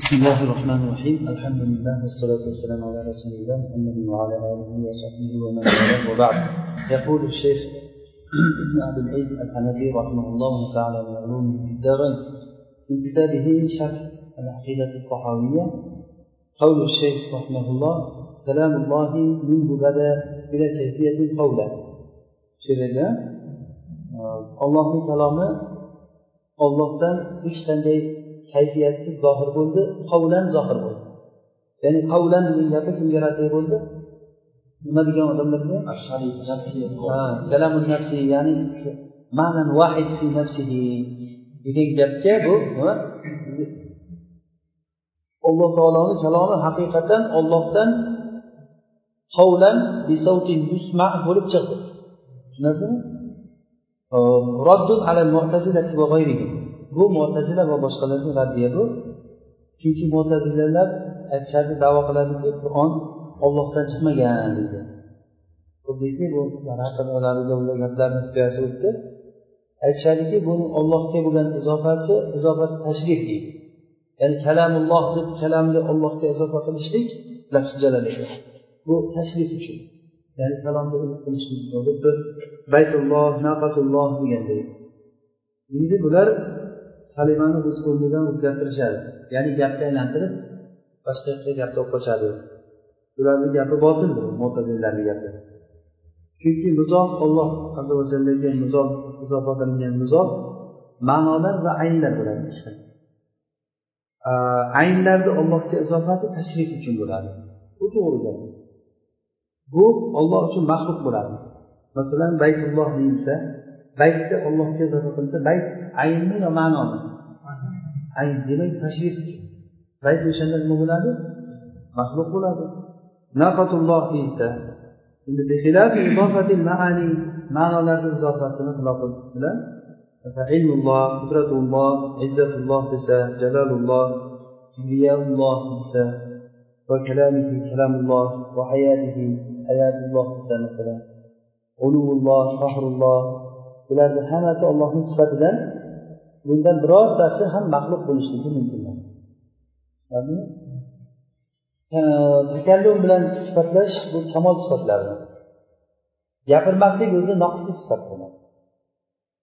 بسم الله الرحمن الرحيم. الحمد لله والصلاة والسلام على رسول الله محمد وعلى آله وصحبه ومن والاه. وبعد. يقول الشيخ ابن عبد العزيز الحنفي رحمه الله تعالى من علوم الدارين في كتابه شرح العقيدة الطحاوية قول الشيخ رحمه الله كلام الله منه بدا بلا كيفية قولا she'rida ollohni kalomi ollohdan hech qanday kayfiyatsiz zohir bo'ldi qavlan zohir bo'ldi. Ya'ni qavlan degan gapi kimga raddiy bo'ldi? Nima degan odamlarga? Kalamu nafsi. Ya'ni ma'nan vahid fi nafsihi degan gapga bu nima? Alloh taoloni kalomi haqiqatan ollohdan qavlan bo'lib chiqdi. Tushunarlimi roddun alal mu'tazilati va g'ayrihim bu mo'tazila va boshqalarga raddiya bu. Chunki mo'tazilalar aytishadi davo qiladiki qur'on ollohdan chiqmagan deydi xuddiki bu haqida ular gaplarni hikoyasi o'tdi. Aytishadiki buni ollohga bo'lgan izofasi izofati tashrif deydi. Ya'ni kalamulloh deb kalamni ollohga izofa qilishlik bu tashrif uchun. Ya'ni kalomni qilishlik xuddi baytulloh naqatulloh deganday endi bular kalimani o'z o'rnidan o'zgartirishadi. Ya'ni gapni aylantirib boshqa yoqqa gapni olib qochadi ularni gapi botil mo'tadillarni gapi. Chunki muzof olloh azza vajallaga muzof izofa qilingan muzof ma'nolar va aynlar bo'ladi aynlarni ollohga izofasi tashrif uchun bo'ladi. Bu to'g'ri gap. Bu olloh uchun maxluq bo'ladi. Masalan baytulloh deyilsa baytni ollohga izofa qilinsa bayt aynmi yo ma'nomi ayn demak tashrif uchun. Bayt o'shanda nima bo'ladi? Maxluq bo'ladi. Naqatulloh deyilsa endi ma'nolarni izofasini xilofi bilan masalan ilmulloh qudratulloh izzatulloh desa jalalulloh kibriyaulloh desa va kalamihi kalamulloh va hayatihi hayatulloh desa masalan ulug'ulloh fahrulloh bularni hammasi ollohni sifatidan bundan birortasi ham maxluq bo'lishligi mumkin emas. Takallum bilan sifatlash bu kamol sifatlari gapirmaslik o'zi noqislik sifat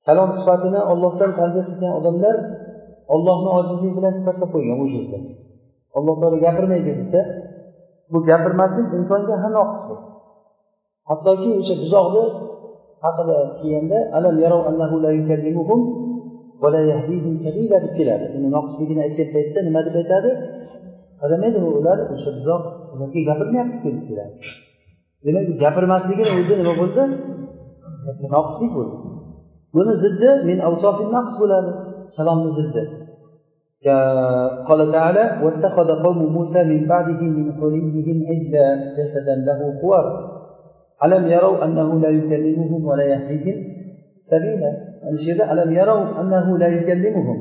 kalom sifatini ollohdan tanzih qilgan odamlar ollohni ojizlik bilan sifatlab qo'ygan o'sha yerda alloh taolo gapirmaydi desa bu gapirmaslik insonga ham noqisdir hattoki o'sha buzoqni haqida kelganda alam yarov annahu la yukallimuhum ولا يهديهم سبيلا بالكلى لكن ناقص لكن أجل فيتا لما دي فيتا دي هذا ما يدهو أولاد وشب زوغ لكي جابر ما يحكي كل كلا لأنك جابر ما سيكي نوزن ما قلت ناقص لك قلت بنا زد من أوصاف النقص ولا كلام سلام قال تعالى واتخذ قوم موسى من بعده من حليهم عجلا جسدا له خوار. ألم يروا أنه لا يكلمهم ولا يهديهم سبيلا؟ Ana shu yerda alam yarov annahu la yukallimuhum?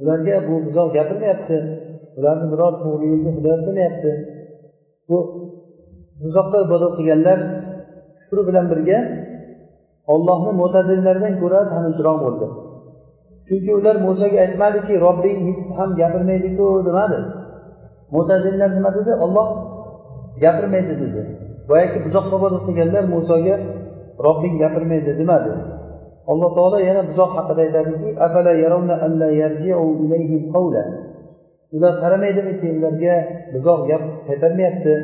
Ularga bu buzoq gapirmayapti. Ularni biror to'g'ri yo'lga hidoyat qilmayapti. Bu buzoqqa ibodat qilganlar kufr bilan birga ollohni mo'tazillardan ko'ra tanishroq bo'ldi. Chunki ular musoga aytmadiki robbing hech ham gapirmaydiku demadi. Mo'tazillar nima dedi? Olloh gapirmaydi dedi. Boyagi buzoqqa ibodat qilganlar musoga robbing gapirmaydi demadi. Alloh taolo yana buzoq haqida aytadiki ular qaramaydimiki ularga buzoq gap qaytarmayapti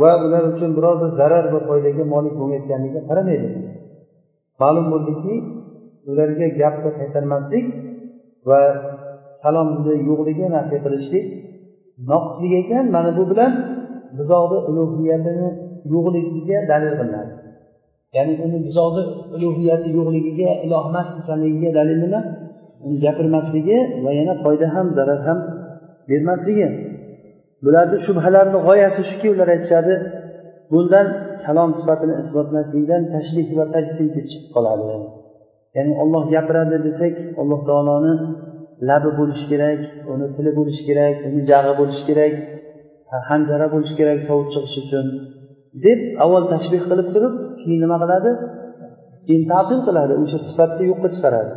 va ular uchun biror bir zarar va foydaga molik bo'lmayotganligiga qaramaydi. Ma'lum bo'ldiki ularga gapni qaytarmaslik va kalomni yo'qligi nafiy qilishlik noqislik ekan. Mana bu bilan buzoqni ulug'iyatini yo'qligiga dalil qilinadi. Ya'ni uni buzoqni ulug'iyati yo'qligiga iloh emas ekanligiga dalil nima? Uni gapirmasligi va yana foyda ham zarar ham bermasligi. Bularni shubhalarini g'oyasi shuki ular aytishadi bundan kalom sifatini isbotlashlikdan tashrih va tajsin kelib chiqib qoladi. Ya'ni olloh gapiradi desak alloh taoloni labi bo'lishi kerak uni tili bo'lishi kerak uni jag'i bo'lishi kerak hanjara bo'lishi kerak sovut chiqishi uchun deb avval tashbih qilib turib keyin nima qiladi keyin tatil qiladi o'sha sifatni yo'qqa chiqaradi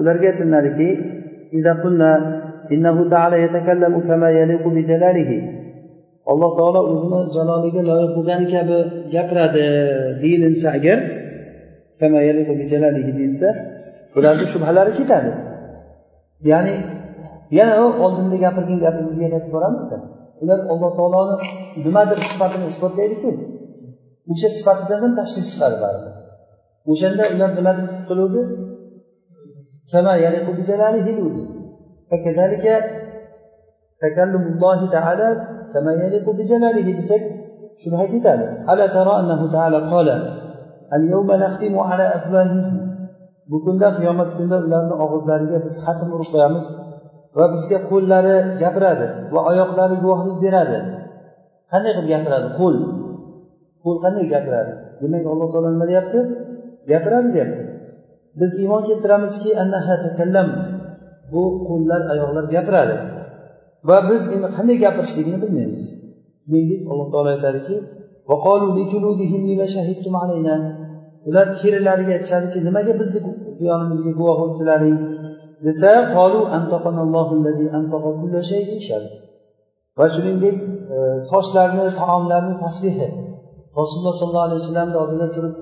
ularga aytiladiki إنه تعالى يتكلم كما يليق بجلاله alloh taolo o'zini jaloliga loyiq bo'lgani kabi gapiradi deyilinsa agar deyilsa bularni shubhalari ketadi ya'ni yana u oldinda gapirgan gapimizga qaytib boramiz ular alloh taoloni nimadir sifatini isbotlaydiku o'sha sifatidan ham tashqari chiqadi baribir o'shanda ular biladi qiluvdi? Desak shuni ayt etadi. Bu kunda qiyomat kunida ularni og'izlariga biz xatm urib qo'yamiz va bizga qo'llari gapiradi va oyoqlari guvohlik beradi. Qanday qilib gapiradi? Qo'l qo'l qanday gapiradi demak alloh taolo nima deyapti? Gapiradi deyapti. Biz iymon keltiramizki bu qo'llar oyoqlar gapiradi. Va biz endi qanday gapirishligini bilmaymiz. Shuningdek alloh taolo aytadiki ular terilariga aytishadiki nimaga bizni ziyonimizga guvoh bo'ldilaring desa va shuningdek e, toshlarni taomlarni tasbehi rasululloh sollallohu alayhi vasallamni oldida turib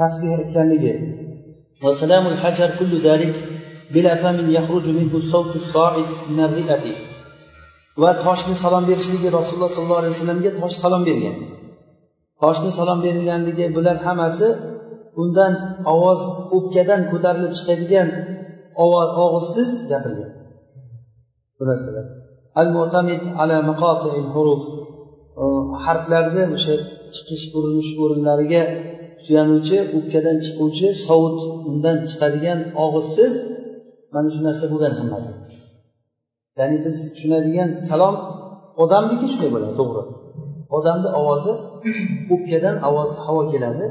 tasbih aytganligi. Va toshni salom berishligi rasululloh sollallohu alayhi vasallamga tosh salom bergan. Toshni salom berilganligi bular hammasi undan ovoz o'pkadan ko'tarilib chiqadigan og'izsiz gapirgan. Bu narsalar. Al mutamid ala huruf. Harflarni o'sha chiqish urinish o'rinlariga suyanuvchi o'pkadan chiquvchi sovut undan chiqadigan og'izsiz mana shu narsa bo'lgan hammasi. Ya'ni biz tushunadigan kalom odamniki shunday bo'ladi to'g'ri. Odamni ovozi o'pkadan havo keladi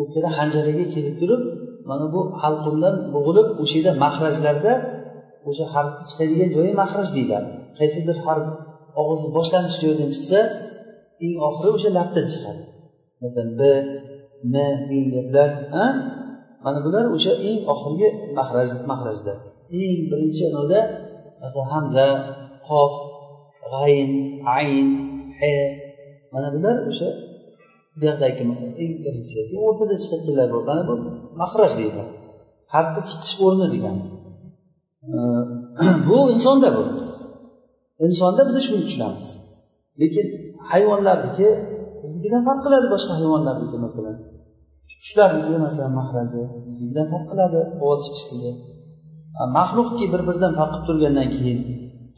o'pkada hanjaraga kelib turib mana bu halqumdan bo'g'ilib o'sha yerda mahrajlarda o'sha harfni chiqadigan joyi mahraj deyiladi. Qaysidir harf og'izni boshlanish joyidan chiqsa eng oxiri o'sha labdan chiqadi. Masalan b n degan mana bular o'sha eng oxirgi mahraj mahrajda eng birinchi anavda masalan hamza qof g'ayn ayn he mana bular o'sha bu yoqdagi eng birinchi o'rtada chiqadiganlar bor mana bu mahraj deyiladi harfni chiqish o'rni degani. Bu insonda bu. Insonda biz shuni tushunamiz. Lekin hayvonlarniki biznikidan farq qiladi boshqa hayvonlarniki masalan. Qushlarniki masalan mahraji biznikidan farq qiladi ovoz chiqishligi. Maxluqki bir biridan farq qilib turgandan keyin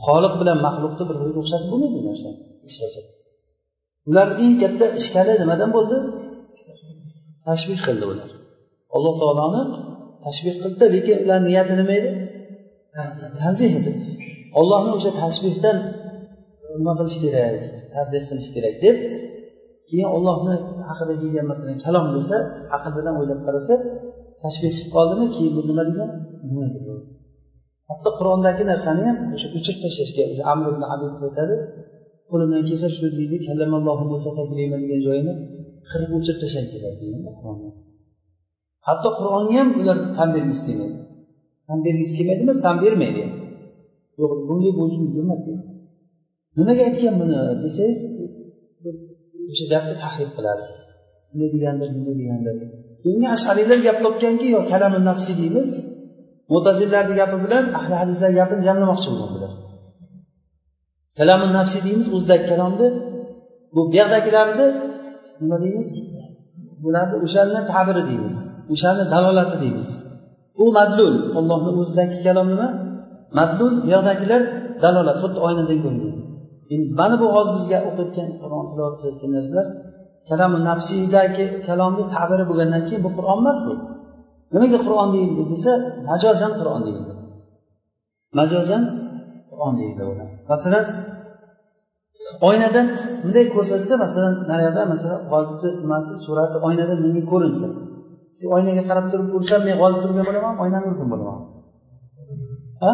xoliq bilan maxluqni bir biriga o'xshatib bo'lmaydi bu narsa? Hech qachon. Ularni eng katta ishkali nimadan bo'ldi? Tashbih qildi ular. Alloh taoloni tashbih qildi lekin ularni niyati nima edi? Tanzih edi. Ollohni o'sha tashbihdan nima qilish kerak? Tazih qilish kerak deb keyin ollohni haqida kelgan masalan kalom desa aql bilan o'ylab qarasa tashbih chiqib qoldimi keyin bu nima degan? Hatto qur'ondagi narsani ham o'sha o'chirib tashlashga amr ibn abid aytadi qo'limdan kelsa shu deydi kallamallohu muso taklima degan joyini qirib o'chirib tashlab keladi hatto qur'onga ham ular tan bergisi kelmaydi. Tan bergisi kelmaydi emas tan bermaydi. Yo'q bunga bo'lsin emas nimaga aytgan buni desangiz o'sha gapni tahrif qiladi. Bunday degandir bunday degandir keyin ashariylar gap topganki yo kalami nafsiy deymiz mo'tazillarni gapi bilan ahli hadislar gapini jamlamoqchi bo'lgandilar. Kalamu nafsiy deymiz o'zidagi kalomni bu buyoqdagilarni nima deymiz? Bularni o'shani ta'biri deymiz o'shani dalolati deymiz. U madlul ollohni o'zidagi kalom nima? Madlul buyoqdagilar dalolat xuddi oynadek ko'ringan endi mana bu hozir bizga o'qiyotgan qur'on tilovat qilayotgan narsalar kalamu nafsiydagi kalomni ta'biri bo'lgandan keyin bu qur'on emas bu. Nimaga qur'on deyildi desa majozan qur'on deyildi. Majozan qur'on deyildi masalan oynadan bunday ko'rsatsa masalan naryoqda masalan g'olibni nimasi surati oynada menga ko'rinsa. Shu oynaga qarab turib ursam men g'olib turgan bo'laman oynani urgan bo'laman. Ha?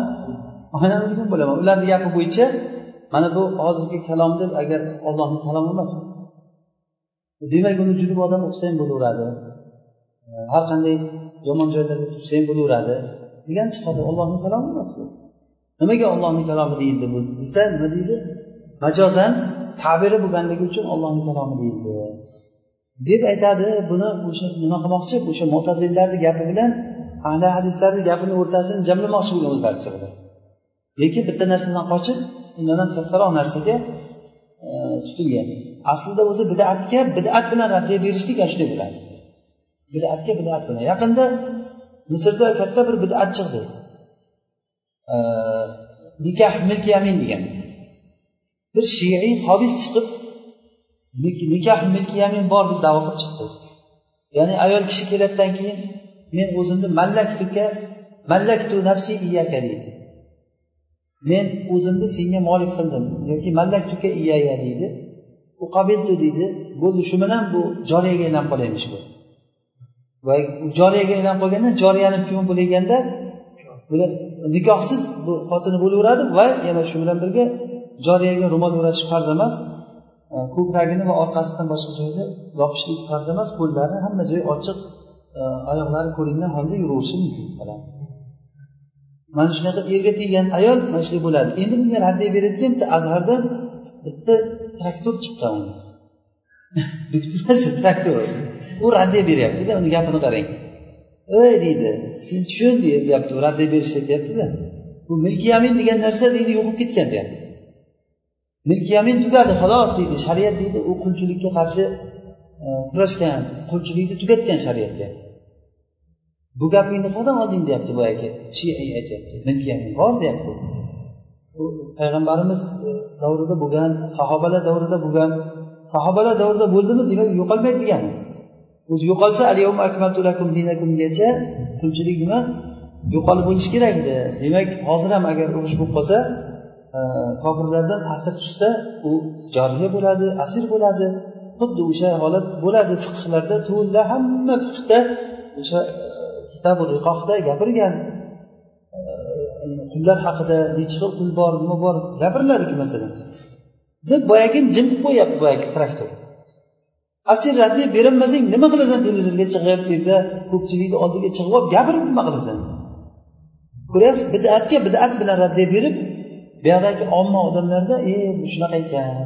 Oynani urgan bo'laman. Ularni gapi bo'yicha mana bu hozirgi kalom deb agar ollohni kalomi emas demak uni jurib odam o'qisa ham bo'laveradi. Har qanday yomon joylarga tursa ham bo'laveradi degan chiqadi ollohni kalomi emas bu. Nimaga ollohni kalomi deyildi bu? Desa nima deydi? Majozan tabiri bo'lganligi uchun ollohni kalomi deyildi. Deb aytadi buni o'sha nima qilmoqchi? O'sha mo'tazillarni gapi bilan ahli hadislarni gapini o'rtasini jamlamoqchi bo'lgan o'zlaricha lekin bitta narsadan qochib undan ham kattaroq narsaga e, tutilgan. Aslida o'zi bidatga bidat bilan raddiya berishlik ana shunday bo'ladi. Bidatga bidat bilan. Yaqinda misrda katta bir bidat chiqdi. E, nikah milk degan. Bir shiiy hobis chiqib nikah milkiyamin bor deb davo qilib chiqdi. Ya'ni ayol kishi keladidan keyin men o'zimni mallaktuka mallaktu nafsi iyaka deydi. Men o'zimni senga molik qildim. Yoki mallaktuka iyaya deydi. U qabiltu deydi. Bo'ldi shu bilan bu joriyaga aylanib qolaymish bu. Va joriyaga aylanib qolganda joriyani kuyov bo'lganda nikohsiz bu xotini bo'laveradi va yana shu bilan birga joriyaga ro'mol o'ratish farz emas. Ko'kragini va orqasidan boshqa joyda yopishlik farz emas. Qo'llari hamma joyi ochiq e, oyoqlari ko'ringan holda yuraverishi mumkin. Mana shunaqa erga teggan ayol mana shunday bo'ladi. Endi bunga raddiya beradigan bitta azhardan bitta traktor chiqqan emas traktor. U raddiya beryaptida uni gapini qarang. Ey deydi sen tushun deyapti raddiya berishda deyaptida. Bu milkiyamin degan narsa deydi yo'qolib ketgan deyapti. Milkiyamin tugadi xolos deydi shariat deydi u qulchilikka qarshi e, kurashgan qulchilikni tugatgan shariat deyapti bu gapingni qayerdan olding deyapti boyagi shiiy aytyapti milk bor deyapti. U payg'ambarimiz e, davrida bo'lgan sahobalar davrida bo'lgan sahobalar davrida bo'ldimi demak yo'qolmaydi degani o'zi yo'qolsa dinakumgacha qulchilik nima? Yo'qolib bo'lishi kerak edi. Demak hozir ham agar urush bo'lib qolsa e, kofirlardan ta'sir tushsa u joriya bo'ladi asir bo'ladi. Xuddi o'sha holat bo'ladi. Fiqhlarda to'la hamma fiqda o'sha e, e, gapirgan qullar haqida nechi xil qul bor nima bor gapiriladiku masalan. Deb boyagi jim qilib qo'yyapti boyagi traktor. Asl raddiya berolmasang nima qilasan televizorga chiqib bu yerda ko'pchilikni oldiga chiqib olib gapirib nima qilasan? Ko'ryapsiz bidatga bidat bilan raddiya berib buyoqdagi omma odamlarda e bu shunaqa ekan.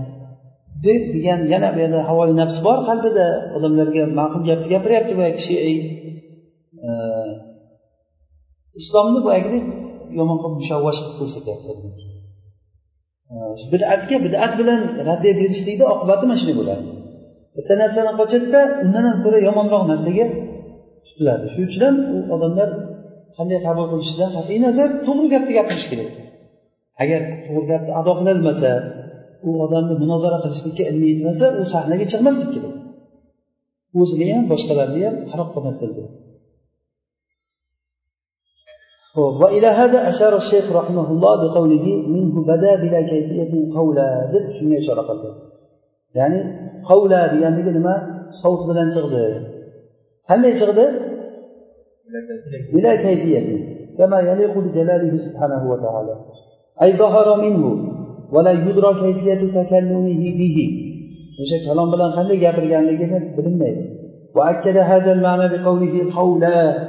deb degan yana bu yerda havoyi nafs bor qalbida. Odamlarga ma'qul gapni gapiryapti boyagi kishi islomni boyagidek yomon qilib mushavvash qilib ko'rsatyapti bidatga bidat bilan raddiya berishlikni oqibati mana shunday bo'ladi. Bitta narsadan qochadida undan ham ko'ra yomonroq narsaga tutiladi. Shuning uchun ham u odamlar qanday qabul qilishidan qat'iy nazar to'g'ri gapni gapirish kerak. Agar to'g'ri gapni ado qilolmasa u odamni munozara qilishlikka ilmi yetmasa u sahnaga chiqmaslik kerak. O'ziga ham boshqalarga ham qaroq qilmaslik kerak. وإلى هذا أشار الشيخ رحمه الله بقوله منه بدا بلا كيفية قولا ذب شنو أشار يعني قولا بيان بلا ما صوت بلا تغدر هل يتغدر؟ بلا كيفية. كما يليق بجلاله سبحانه وتعالى. أي ظهر منه ولا يدرى كيفية تكلمه به. مش كلام بلا خلي جابر يعني وأكد هذا المعنى بقوله قولا.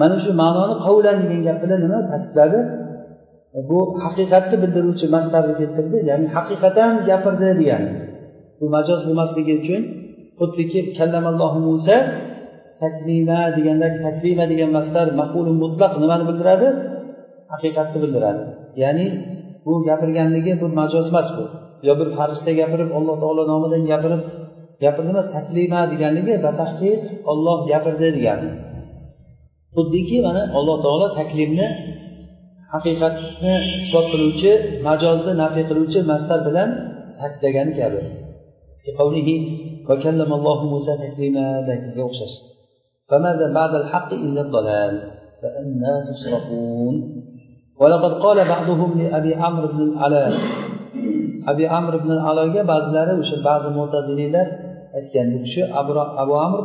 Mana shu ma'noni qavlan degan gap bilan nima ta'kidladi bu haqiqatni bildiruvchi mastarni keltirdi ya'ni haqiqatan gapirdi degani bu majoz bo'lmasligi uchun xuddiki kallamallohu musa taklima degandagi taklima degan mastar maqulun mutlaq nimani bildiradi? Haqiqatni bildiradi. Ya'ni bu gapirganligi bu majoz emas bu. Yo bir farishta gapirib alloh taolo nomidan gapirib gapirdi emas taklima deganligi batahqiq olloh gapirdi degani xuddiki mana alloh taolo taklimni haqiqatni isbot qiluvchi majozni nafiy qiluvchi mastar bilan ta'kidlagani kabi o'xshash فماذا بعد الحق إلا الضلال فأنا تصرفون ولقد قال بعضهم لأبي عمرو بن العلاء abi amr ibn aloga ba'zilari o'sha ba'zi mo'taziliylar aytgan bu kishi abu amr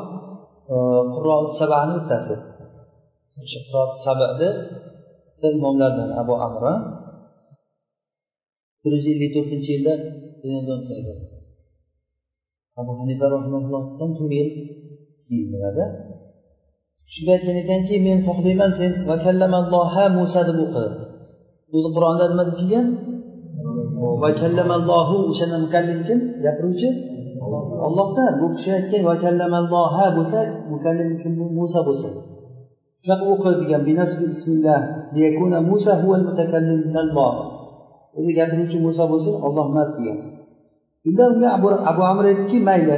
qurro sabani bittasi O'sha qurro sabani imomlardan abu amr bir yuz ellik to'rtinchi yilda dunyodan o'tgan abu hanifa rahimaullohdan to'rt yil keyin bo'ladi. Shunda aytgan ekanki men xohlayman sen musa deb o'qi. O'zi qur'onda nima deb kelgan? Va kallamallohu o'shanda mukallim kim? Gapiruvchi? Ollohda bu kishi aytgan vakallamalloha bo'lsa mukallim kim? Muso bo'lsa. Shunaqa o'qiladigan bismillah liyakuna musa huval mutakallim minalloh o'zi gapiruvchi muso bo'lsin olloh emas degan shunda unga abu, abu amr aytdiki mayli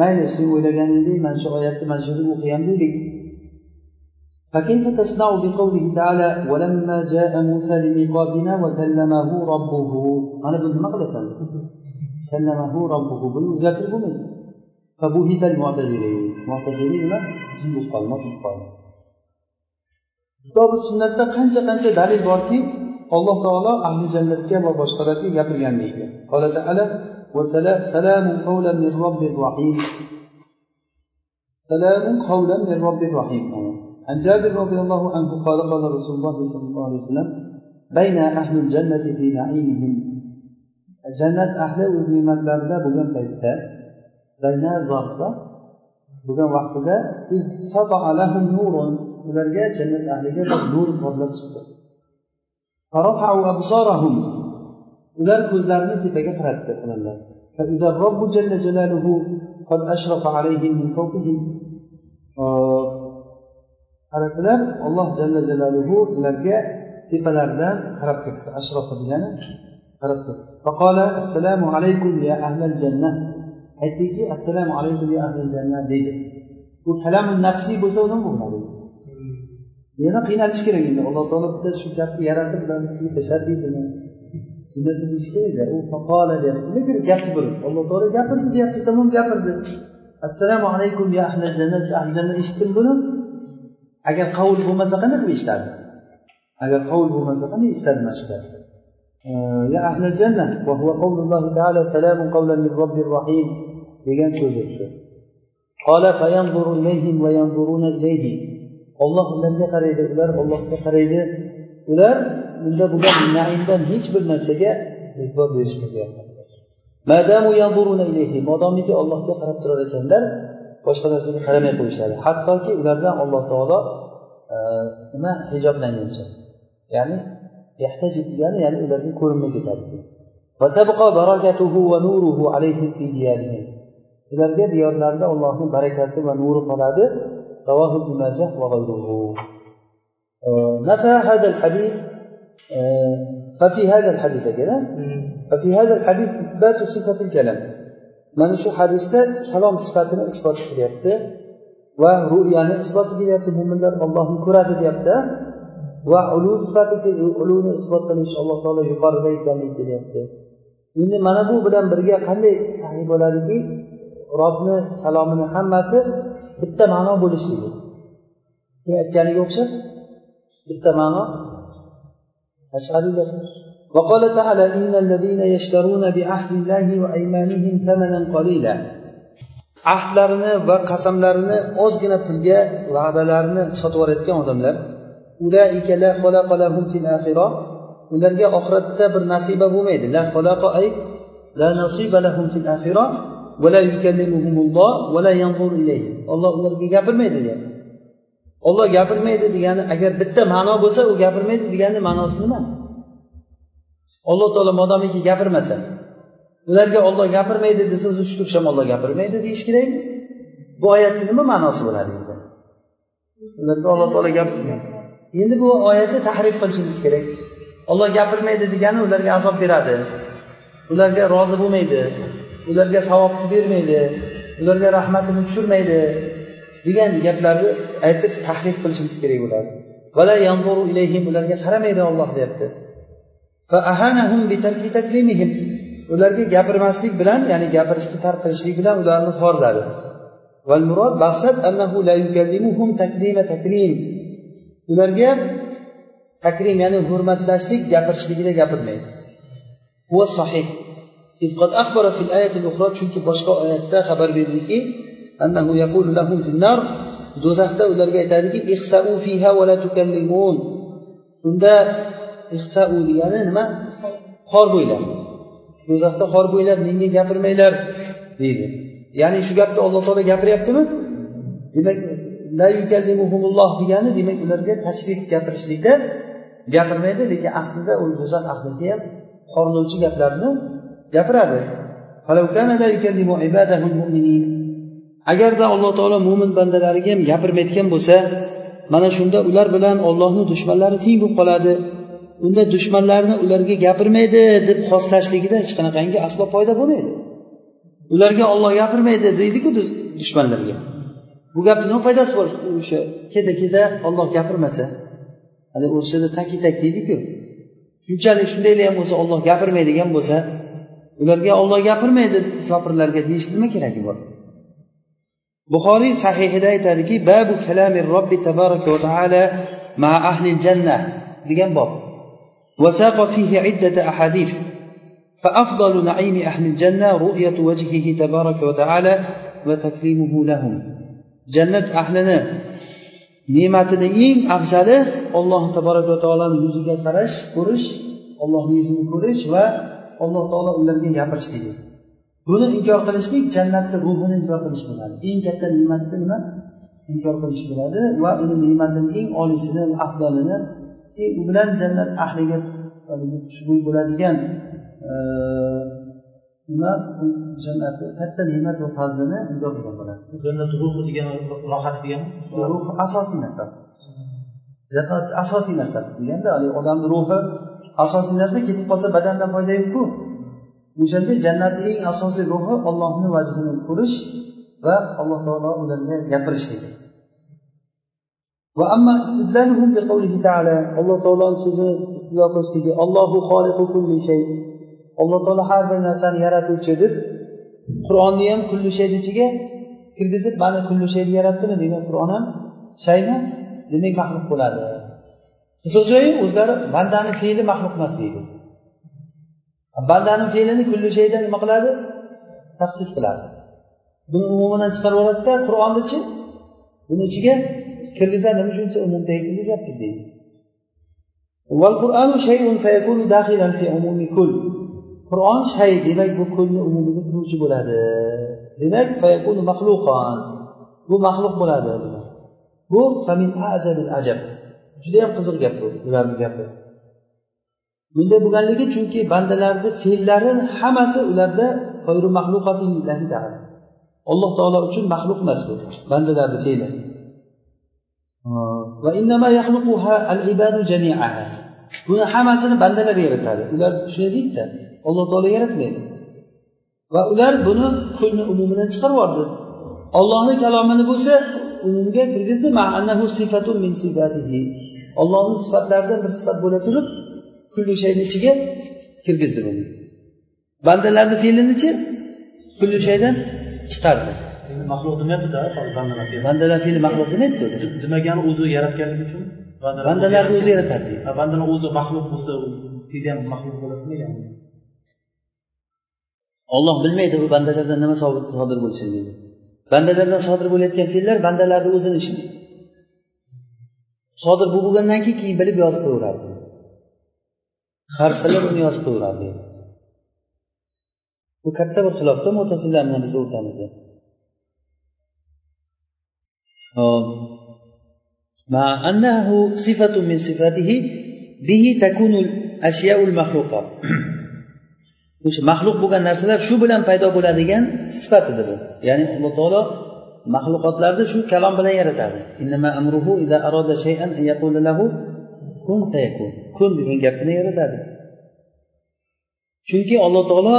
mayli sen o'ylaganingdek mana shu oyatni mana shu yerda o'qiyam deylik فكيف تصنع بقوله تعالى ولما جاء موسى لميقاتنا وكلمه ربه أنا بنت مقلسا كلمه ربه بالوزات البني فبهت المعتزلين معتزلين جيب قال ما في قال كتاب السنة كان كان دليل باركي الله تعالى أهل الجنة كما بشرت يقول يعني قال تعالى وسلام سلام قولا من رب الرحيم سلام قولا من رب الرحيم عن جابر رضي الله عنه قال قال رسول الله صلى الله عليه وسلم بين أهل الجنة في نعيمهم جنة أهل ونعمة لا بد من bo'lgan vaqtida ularga jannat ahliga bir nur porlab chiqdi ular ko'zlarini tepaga qaratdi qarasalar alloh jalla jalaluhu ularga tepalaridan qarab turibdi ashrofa degani qarab turibdi فقال السلام عليكم يا الجنة aytdiki assalomu alaykum ya ahli janna deydi bu kalamu nafsiy bo'lsa nima bo'ladi yana qiynalish kerak endi alloh taolo bitta shu gapni yaratib tashabbiydimi bu narsa deyish kerak u faqola deyapti nima kerak gapni bo'lib alloh taolo gapirdi deyapti tamom gapirdi assalomu alaykum ya ahli jannat ahli jannat eshitdim buni agar qavul bo'lmasa qanday qilib eshitadi agar qavul bo'lmasa qanday eshitadi mana shu gapni يا أهل الجنة وهو قول الله تعالى سلام قولا من رب رحيم degan so'zi olloh ularga qaraydi ular ollohga qaraydi. Ular unda bo'lgan naimdan hech bir narsaga e'tibor berishmaydi modomiki ollohga qarab turar ekanlar boshqa narsaga qaramay qo'yishadi. Hattoki ulardan alloh taolo e, nima? Hijoblanguncha ya'ni degani ya'ni ularga ko'rinmay ketadi. ularga diyorlarida allohni barakasi va nuri qoladi رواه ابن ماجه وغيره نفى هذا الحديث ففي هذا الحديث كده ففي هذا الحديث إثبات صفة الكلام mana shu hadisda kalom sifatini isbot qilyapti va ru'yani isbot qilyapti mo'minlar ollohni ko'radi deyapti va ulu sifati uluni isbot qilish alloh taolo yuqorida ekanligi kelyapti endi mana bu bilan birga qanday sahiy bo'ladiki robni kalomini hammasi bitta ma'no bo'lishligi sen aytganiga o'xshab bitta ma'no ash'ariylar وقال تعالى إن الذين يشترون بعهد الله وأيمانهم ثمنا قليلا ahdlarini va qasamlarini ozgina pulga va'dalarini sotib yuborayotgan odamlar ularga oxiratda bir nasiba bo'lmaydi la xalaqa ay la nasiba lahum fil axira olloh ularga gapirmaydi deyapti olloh gapirmaydi degani agar bitta ma'no bo'lsa u gapirmaydi degani ma'nosi nima? Olloh taolo modomiki gapirmasa ularga olloh gapirmaydi desa o'zi tushib ham olloh gapirmaydi deyish kerak. Bu oyatni nima ma'nosi bo'ladi endi? Ularga olloh taolo gapirmaydi. Endi bu oyatni tahrif qilishimiz kerak. Olloh gapirmaydi degani ularga azob beradi. Ularga rozi bo'lmaydi. Ularga savobni bermaydi ularga rahmatini tushirmaydi degan gaplarni aytib tahrif qilishimiz kerak bo'ladi. Ularga qaramaydi olloh deyapti. Ularga gapirmaslik bilan ya'ni gapirishni tark qilishlik bilan ularni xorladi. Ularga takrim ya'ni hurmatlashlik gapirishligida gapirmaydi. Bu sahih. قد أخبر في الآية الأخرى chunki boshqa oyatda xabar berdiki أنه يقول لهم في النار do'zaxda ularga aytadiki ihsau fiha va la tukallimun unda ihsau degani nima xor bo'ylar do'zaxda xor bo'ylar menga gapirmanglar deydi ya'ni shu gapni alloh taolo gapiryaptimi demak degani demak ularga tashrif gapirishlikda gapirmaydi lekin aslida u do'zax ahliga ham horlovchi gaplarni gapiradi. Agarda alloh taolo mo'min bandalariga ham gapirmayotgan bo'lsa mana shunda ular bilan ollohni dushmanlari teng bo'lib qoladi. Unda dushmanlarni ularga gapirmaydi deb xoslashligida hech qanaqangi aslo foyda bo'lmaydi. Ularga olloh gapirmaydi deydiku dushmanlarga. Bu gapni nima foydasi bor o'sha keta keta olloh gapirmasa? Hali o'rishada taki tak deydiku. Shunchalik shundaylar ham bo'lsa olloh gapirmaydigan bo'lsa ularga olloh gapirmaydi kofirlarga deyish nima keragi bor buxoriy sahihida aytadiki babu kalami robbi tabaraka va taala ma ahli janna degan bob وساق فيه عدة أحاديث فأفضل نعيم أهل الجنة رؤية وجهه تبارك وتعالى وتكريمه لهم jannat ahlini ne'matini eng afzali alloh taboraka va taoloni yuziga qarash ko'rish ollohni yuzini ko'rish va alloh taolo ularga gapirishligi buni inkor qilishlik jannatni ruhini inkor qilish bo'ladi. Eng katta ne'matni nima? Inkor qilish bo'ladi va uni ne'matini eng oliysini afzalini u bilan jannat ahliga xushbo'y bo'ladigan nima? Jannatni katta ne'mat va fazlini inkor qilgan bo'ladi. Jannat ruhi degan rohat degani ruh asosiy narsasi. Jannat asosiy narsasi deganda odamni ruhi asosiy narsa ketib qolsa badandan foyda yo'qku o'shanda jannatni eng asosiy ruhi ollohni vajhini ko'rish va alloh taolo ularga gapirish dedi alloh taoloni so'zini istilo qilishligi ollohu kulli shay. Alloh taolo har bir narsani yaratuvchi deb qur'onni ham kulli shayni ichiga kirgizib mana kulli shayni yaratdimi degan qur'on ham shayni demak maxluq bo'ladi. jo'yi o'zlari bandani fe'li maxluq emas deydi. Bandani fe'lini kulli shayda nima qiladi? Tafsiz qiladi. Buni umumidan chiqarib yuboradida qur'onnichi buni ichiga kirgizadi nima uchun umumdagi kirgizyapmiz deydi. Qur'on shay demak bu kulni umumiga kiruvchi bo'ladi. Demak bu maxluq bo'ladi. Bu ajab. Judayam qiziq gap bu ularni gapi. Bunday bo'lganligi chunki bandalarni fe'llari hammasi ularda alloh taolo uchun maxluq emas bu bandalarni fe'li. Buni hammasini bandalar yaratadi. Ular shunday deydida alloh taolo yaratmaydi. Va ular buni kulni umumidan chiqarib yubordi ollohni kalomini bo'lsa umumga kirgizdi ollohni sifatlaridan bir sifat bo'la turib kulli shayni ichiga kirgizdi buni. Bandalarni fe'linichi kulli shaydan chiqardi. Maxluq demayaptida bandalar fe'li. Maxluq demayapti demagani o'zi yaratganligi uchun bandalarni o'zi yaratadi bandani o'zi maxluq bo'lsa fe'li ham maxluq bo'ladi demagani olloh bilmaydi bu bandalardan nima sodir bo'lishini bandalardan sodir bo'layotgan fe'llar bandalarni o'zini ishi sodir bo'lib bo'lgandan keyin keyin bilib yozib qo'yaveradi farishtalar uni yozib qo'yaveradi bu katta bir xilofda mo'tasillar bilan bizni o'rtamizda مع أنه صفة من صفاته به تكون الأشياء المخلوقة o'sha maxluq bo'lgan narsalar shu bilan paydo bo'ladigan sifat edi bu ya'ni alloh taolo maxluqotlarni shu kalom bilan yaratadi kun degan gapni yaratadi chunki alloh taolo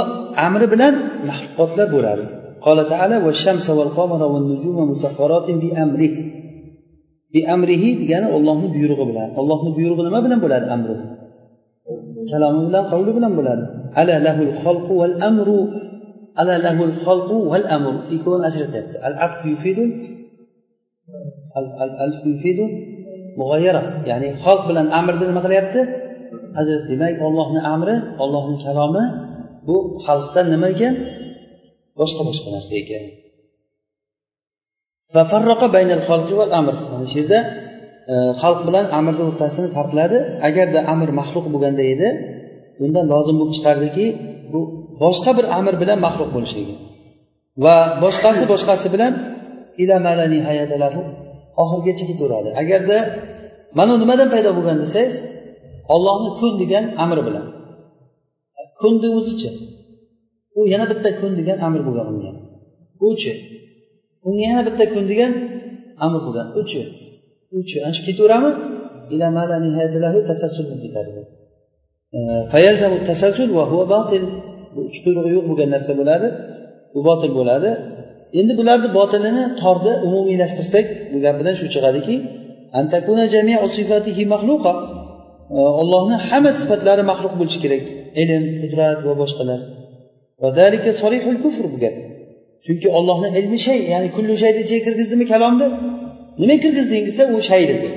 amri bilan maxluqotlar bo'ladi قال تعالى والشمس والقمر والنجوم مسخرات بأمره بأمره degani ollohni buyrug'i bilan ollohni buyrug'i nima bilan bo'ladi amri kalomi bilan qavli bilan bo'ladi ala lahul xalqu val amru ala lahul xalqu val amr ikkovini ajratyapti al aqf yufidu al al yufidu mug'ayyara ya'ni xalq bilan amrni nima qilyapti ajrat demak ollohni amri ollohni kalomi bu xalqdan nima ekan boshqa boshqa narsa ekan mana shu yerda xalq bilan amrni o'rtasini farqladi agarda amr maxluq bo'lganda edi unda lozim bo'lib chiqardiki bu boshqa bir amr bilan maxluq bo'lishligi va boshqasi boshqasi bilan oxirigacha ketaveradi agarda mana nimadan paydo bo'lgan desangiz ollohni kun degan amri bilan. Kunni o'zichi u yana bitta kun degan amr bo'lgan unga uchi unga yana bitta kun degan amr bo'lgan. Uchi uchi ana shu ketaveradimi bu uch quyrug'i yo'q bo'lgan narsa bo'ladi bu botil bo'ladi. Endi bularni botilini torda umumiylashtirsak bu gapidan shu chiqadiki ollohni hamma sifatlari maxluq bo'lishi kerak ilm qudrat va boshqalar. Bu gap. Chunki ollohni ilmi shay ya'ni kullu shayni ichiga kirgizdimi kalomni nima kirgizding desa u shay dedi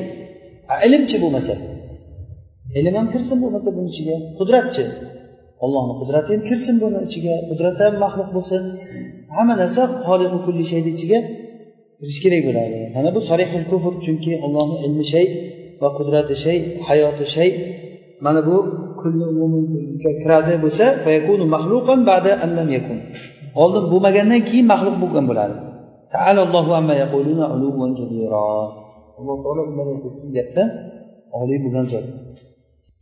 ilmchi bo'lmasa. Ilm ham kirsin bo'lmasa buni ichiga qudratchi. Ollohni qudrati ham kirsin buni ichiga qudrat ham maxluq bo'lsin. Hamma narsa xoliqi kulli ichiga kirishi kerak bo'ladi. Mana bu sarihul kufr chunki ollohni ilmi shay va qudrati shay hayoti shay. Mana bu kiradi bo'lsa oldin bo'lmagandan keyin maxluq bo'lgan bo'ladi. Alloh taolo gapdan oliy bo'lgan zot.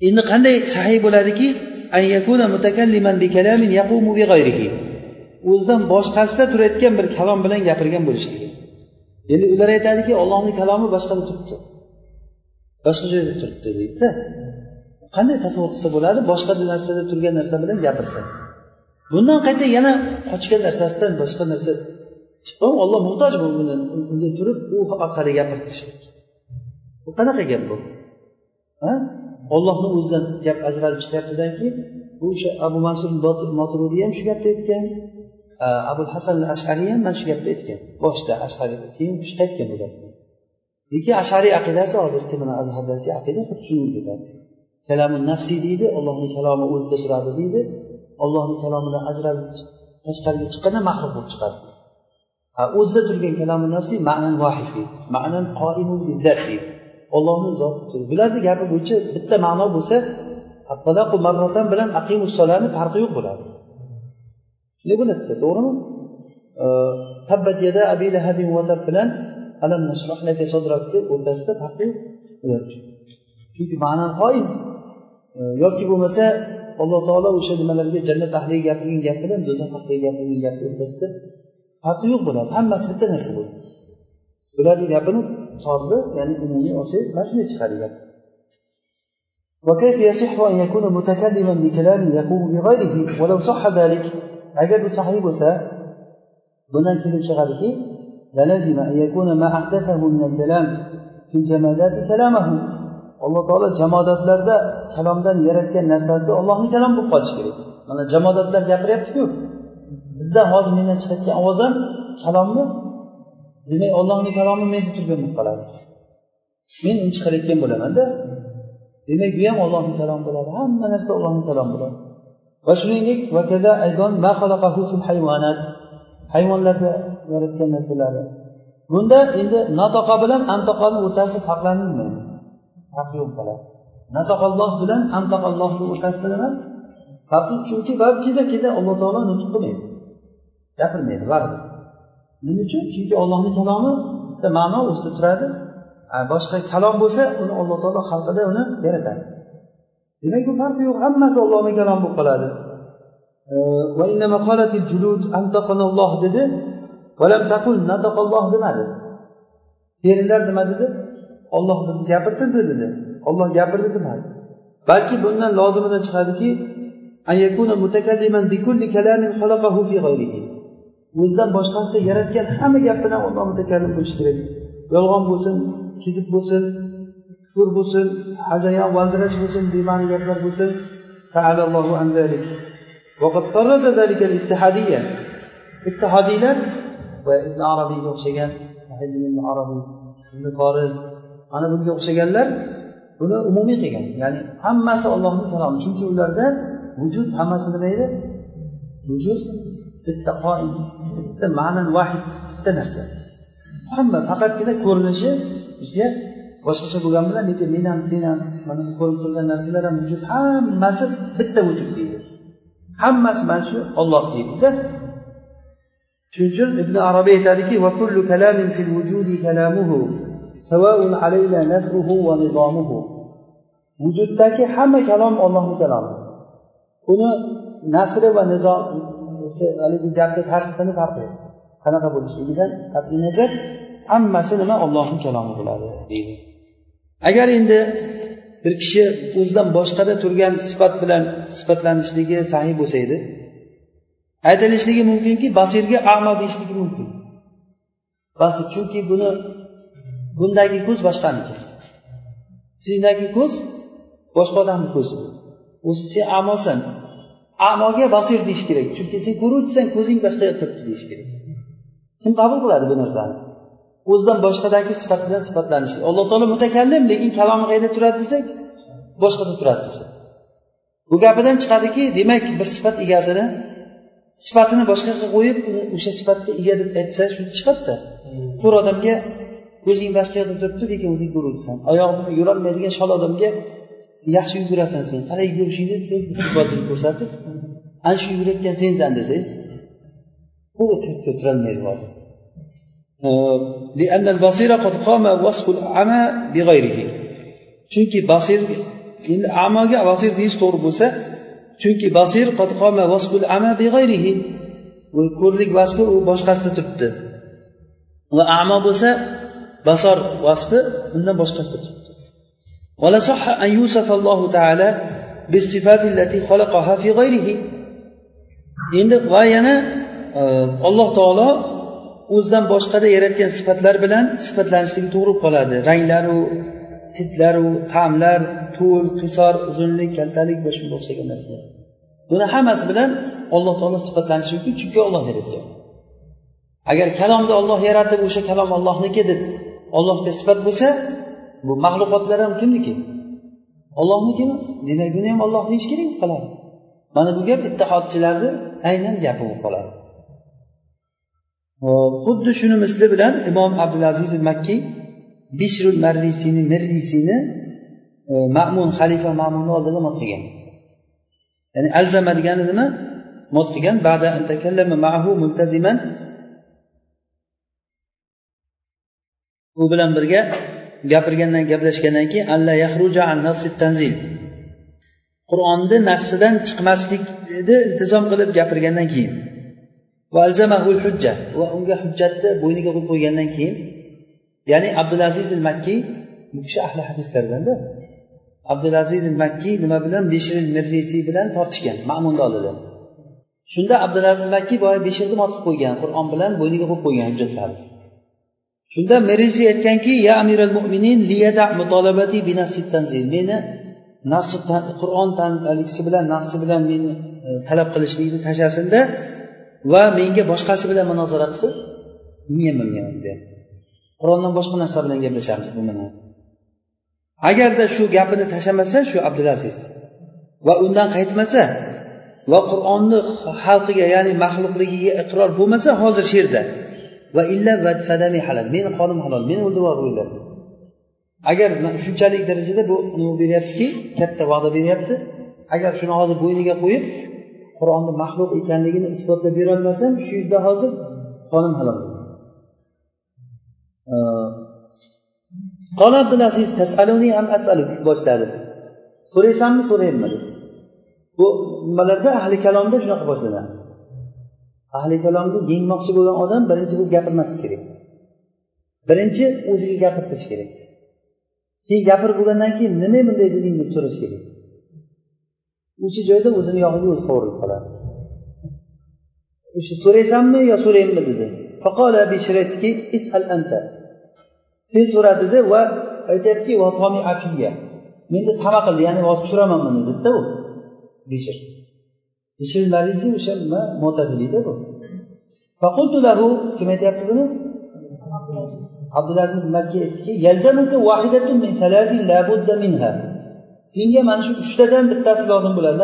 Endi qanday sahiy bo'ladiki? O'zidan boshqasida turayotgan bir kalom bilan gapirgan bo'lishligi endi ular aytadiki ollohni kalomi boshqada turibdi. Boshqa joyda turibdi deydida. Qanday tasavvur qilsa bo'ladi? Boshqa narsada turgan narsa bilan gapirsa. Bundan qayta yana qochgan narsasidan boshqa narsa. Chiqqan olloh muhtoj bu buni unda turib u orqali gapirtirishlik bu qanaqa gap bu? Ollohni o'zidan gap ajralib chiqyaptidan keyin bu o'sha abu mansur moturudiy ham shu gapni aytgan e, abu hasan ashariy ham mana shu gapni aytgan. Boshida ashariy keyin shu qaytgan bu gapni. Lekin ashariy aqidasi hozirgi mana azhabdagi aqida xuddi shunga ketadi kalamu nafsiy deydi ollohni kalomi o'zida turadi deydi. Ollohni kalomidan ajralib tashqariga chiqqanda maxluq bo'lib chiqadi. O'zida turgan kalomi nafsiy ma'nan vahid deydi. Ma'nan qoimu bizzat deydi. Ollohni zoti bularni gapi bo'yicha bitta ma'no bo'lsa marratan bilan aqimussolani farqi yo'q bo'ladi. Shunday bo'ladida to'g'rimi? Tabbat yada abi lahabin bilan alam nashrah laka sodrakni o'rtasida farqi yo'q. Chunki ma'nan qoyim yoki bo'lmasa alloh taolo o'sha nimalarga jannat ahliga gapirgan gap bilan do'zax ahliga gapirgan gapni o'rtasida farqi yo'q bo'ladi. Hammasi bitta narsa bo'ladi. Bularni gapini? torni ya'ni umumiy olsangiz mana shunday chiqadi gap وكيف يصح أن يكون متكلما بكلام يقوم بغيره ولو صح ذلك agar bu sahiy bo'lsa bundan kelib chiqadiki فلزم أن يكون ما أحدثه من الكلام في الجمادات كلامه alloh taolo jamodatlarda kalomdan yaratgan narsasi ollohni kalomi bo'lib qolishi kerak mana jamodatlar gapiryaptiku bizdan hozir mendan chiqayotgan ovoz ham kalommi demak ollohni kalomi menda turgan bo'lib qoladi. Men uni chiqarayotgan bo'lamanda. Demak bu ham ollohni kalomi bo'ladi. Hamma narsa ollohni kalomi bo'ladi. Va shuningdek hayvonlarda yaratgan narsalari bunda endi natoqa bilan antoqani o'rtasi farqlanilmaydi farq yo'q bo'ladi natoqalloh bilan antaqallohni o'rtasida nima? Farq chunki balkida keda alloh taolo nutq qilmaydi gapirmaydi baribir nima uchun? Chunki ollohni kalomi bitta ma'no o'zida turadi. Boshqa kalom bo'lsa uni alloh taolo xalqida uni yaratadi demak bu farqi yo'q. Hammasi ollohni kalomi bo'lib qoladi. E, dedi. Demadi. Terilar nima dedi? Olloh bizni gapirtirdi dedi. Olloh gapirdi demadi. Balki bundan lozimidan chiqadiki o'zidan boshqasida yaratgan hamma gap bilan olloh mutakallim bo'lishi kerak yolg'on bo'lsin kezib bo'lsin kufr bo'lsin hazayon valdirash bo'lsin bema'ni gaplar bo'lsin وقد طرد ذلك الاتحادية اتحادiylar va ibn arabiyga o'xshagan ibn arabiy ibn foriz mana bunga o'xshaganlar buni umumiy qilgan ya'ni hammasi ollohni kalomi chunki ularda vujud hammasi nima edi vujud bitta qoim bitta ma'nan vahid bitta narsa. Hamma faqatgina ko'rinishi bizga boshqacha bo'lgani bilan lekin men ham sen ham mana bu ko'rib turgan narsalar ham vujud hammasi bitta vujud deydi. Hammasi mana shu olloh deydida shuning uchun ibn arabiy aytadiki va kullu kalamin fil vujudi kalamuhu sawaun alayna nazruhu va nizamuhu vujuddagi hamma kalom ollohni kalomi uni nasri va nizo haligi gapni tartibini farqi qanaqa bo'lishligidan qat'iy nazar hammasi nima ollohni kalomi bo'ladi deydi agar endi bir kishi o'zidan boshqada turgan sifat bilan sifatlanishligi sahiy bo'lsa edi aytilishligi mumkinki basirga amo deyishligi mumkin basir chunki buni bundagi ko'z boshqaniki sendagi ko'z boshqa odamni ko'zi o'zi sen amosan amoga basir deyish kerak. Chunki sen ko'ruvchisan ko'zing boshqa yoqda turibdi deyish kerak. Kim qabul qiladi bu narsani? O'zidan boshqadagi sifat bilan sifatlanish alloh taolo mutakallim lekin kalomi qayerda turadi desak boshqada turadi desa bu gapidan chiqadiki demak bir sifat egasini sifatini boshqaga qo'yib o'sha sifatga ega deb aytsa shu chiqadida. Ko'r odamga ko'zing boshqa yoqda turibdi lekin o'zing ko'ruvchisan. Oyog'i yurolmaydigan shol odamga yaxshi yugurasan sen qalay yugurishingni desangiz futbolchini ko'rsatib ana shu yugurayotgan sensan desangiz u turolmaydi chunki basir endi amoga basir deyish to'g'ri bo'lsa chunki basir ko'rlik vasfi u boshqasida turibdi. Va amo bo'lsa basor vasfi undan boshqasida turibdi. ولا صح أن يوصف الله تعالى بالصفات التي خلقها في غيره endi va yana alloh taolo o'zidan boshqada yaratgan sifatlar bilan sifatlanishligi to'g'ri qoladi ranglaru hidlaru ta'mlar to'l qisor uzunlik kaltalik va shunga o'xshagan narsalar buni hammasi bilan alloh taolo sifatlanishi mumkin chunki olloh yaratgan agar kalomni olloh yaratib o'sha kalom ollohniki deb ollohga sifat bo'lsa bu maxluqotlar ham kimniki? Ollohnikimi demak buni ham olloh deyish kerak bo'lib qoladi mana bu gap ittihodchilarni aynan gapi bo'lib qoladi. Xuddi shuni misli bilan imom abdulaziz makkiy bishrul marrisiyni mirrisiyni e, ma'mun xalifa ma'munni oldida mot qilgan. Ya'ni alzama degani nima? Mot qilgan u bilan birga gapirgandan gaplashgandan keyin alla yahruja an tanzil. Qur'onni nassidan chiqmaslikni iltizom qilib gapirgandan keyin. Va alzamahul hujja. Va unga hujjatni bo'yniga qo'yib qo'ygandan keyin. Ya'ni abdulaziz il makkiy bu kishi ahli hadislardanda abdulaziz il makkiy nima bilan? Beshir mirrisiy bilan tortishgan ma'munni oldida shunda abdulaziz makkiy boya beshirni mot qilib qo'ygan qur'on bilan bo'yniga qo'yib qo'ygan hujjatlarni. Shunda merisi aytganki ya amiral mo'minin meni nassi qur'on haligisi bilan nafsi bilan meni e, talab qilishlikni tashlasinda va menga boshqasi bilan munozara qilsin men ham deyapti. Qur'ondan boshqa narsa bilan gaplashamiz bu bilan agarda shu gapini tashlamasa shu abdulaziz va undan qaytmasa va qur'onni xalqiga ya'ni maxluqligiga iqror bo'lmasa hozir shu yerda. Va illa vadfadami halol meni qonim halol. Meni o'ldirib yuboringlar agar shunchalik darajada bu nima beryaptiki katta va'da beryapti agar shuni hozir bo'yniga qo'yib qur'onni maxluq ekanligini isbotlab berolmasam shu yerda hozir qonim halol. Qol abdulaziz tasaluni ham asaluk boshladi. So'raysanmi so'raymanmi bu nimalarda ahli kalomda shunaqa boshlanadi ahli kalomni yengmoqchi bo'lgan odam birinchi bu gapirmaslik kerak. Birinchi o'ziga gapirtirish kerak. Keyin gapirib bo'lgandan keyin nima bunday deding deb so'rash kerak. O'sha joyda o'zini yog'iga o'zi qovurilib qoladi. O'sha so'raysanmi yo so'raymi dedi. Sen so'ra dedi va aytyaptiki menda tama qildi ya'ni hozir tushiraman buni dedida u. Bishr bishr o'sha nima? Mo'taziliyda bu. Kim aytyapti buni? Abdulaziz makki aytdiki senga mana shu uchtadan bittasi lozim bo'ladi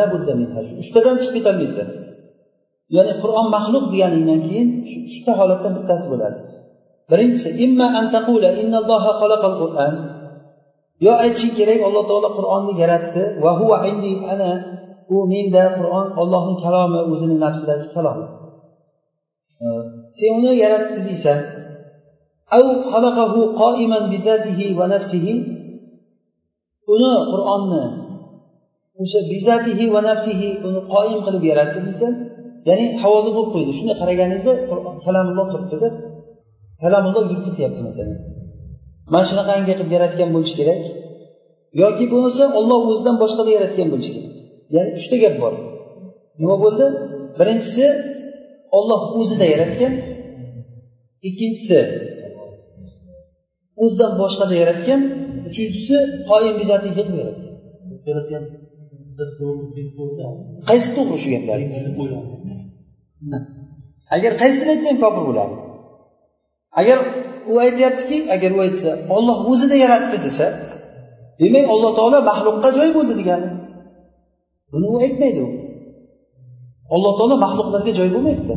shu uchtadan chiqib ketolmaysan. Ya'ni qur'on maxluq deganingdan keyin shu uchta holatdan bittasi bo'ladi. Birinchisi imma an taqula innalloha xalaqal qur'an. Yo aytishing kerak alloh taolo qur'onni yaratdi. Va huva indi ana u menda qur'on ollohni kalomi o'zini nafsidagi kalom. Sen uni yaratdi deysan uni qur'onni o'sha bizatihi va nafsihi uni qoim qilib yaratdi deysan ya'ni havoda bo'lib qo'ydi. Shunday qaraganingizda kalamulloh turibdida kalamulloh yurib ketyapti masalan. Mana shunaqangi qilib yaratgan bo'lishi kerak yoki bo'lmasa olloh o'zidan boshqada yaratgan bo'lishi kerak. Ya'ni uchta gap bor. Nima bo'ldi? Birinchisi olloh o'zida yaratgan. Ikkinchisi o'zidan boshqada yaratgan. Uchinchisi qoyim yaratgan. Uchalasi ham qaysi to'g'ri shu gaplar? Agar qaysini aytsang kofir bo'ladi. Agar u aytyaptiki agar u aytsa olloh o'zida yaratdi desa demak alloh taolo maxluqqa joy bo'ldi degani buni u aytmaydi u. Alloh taolo maxluqlarga joy bo'lmaydida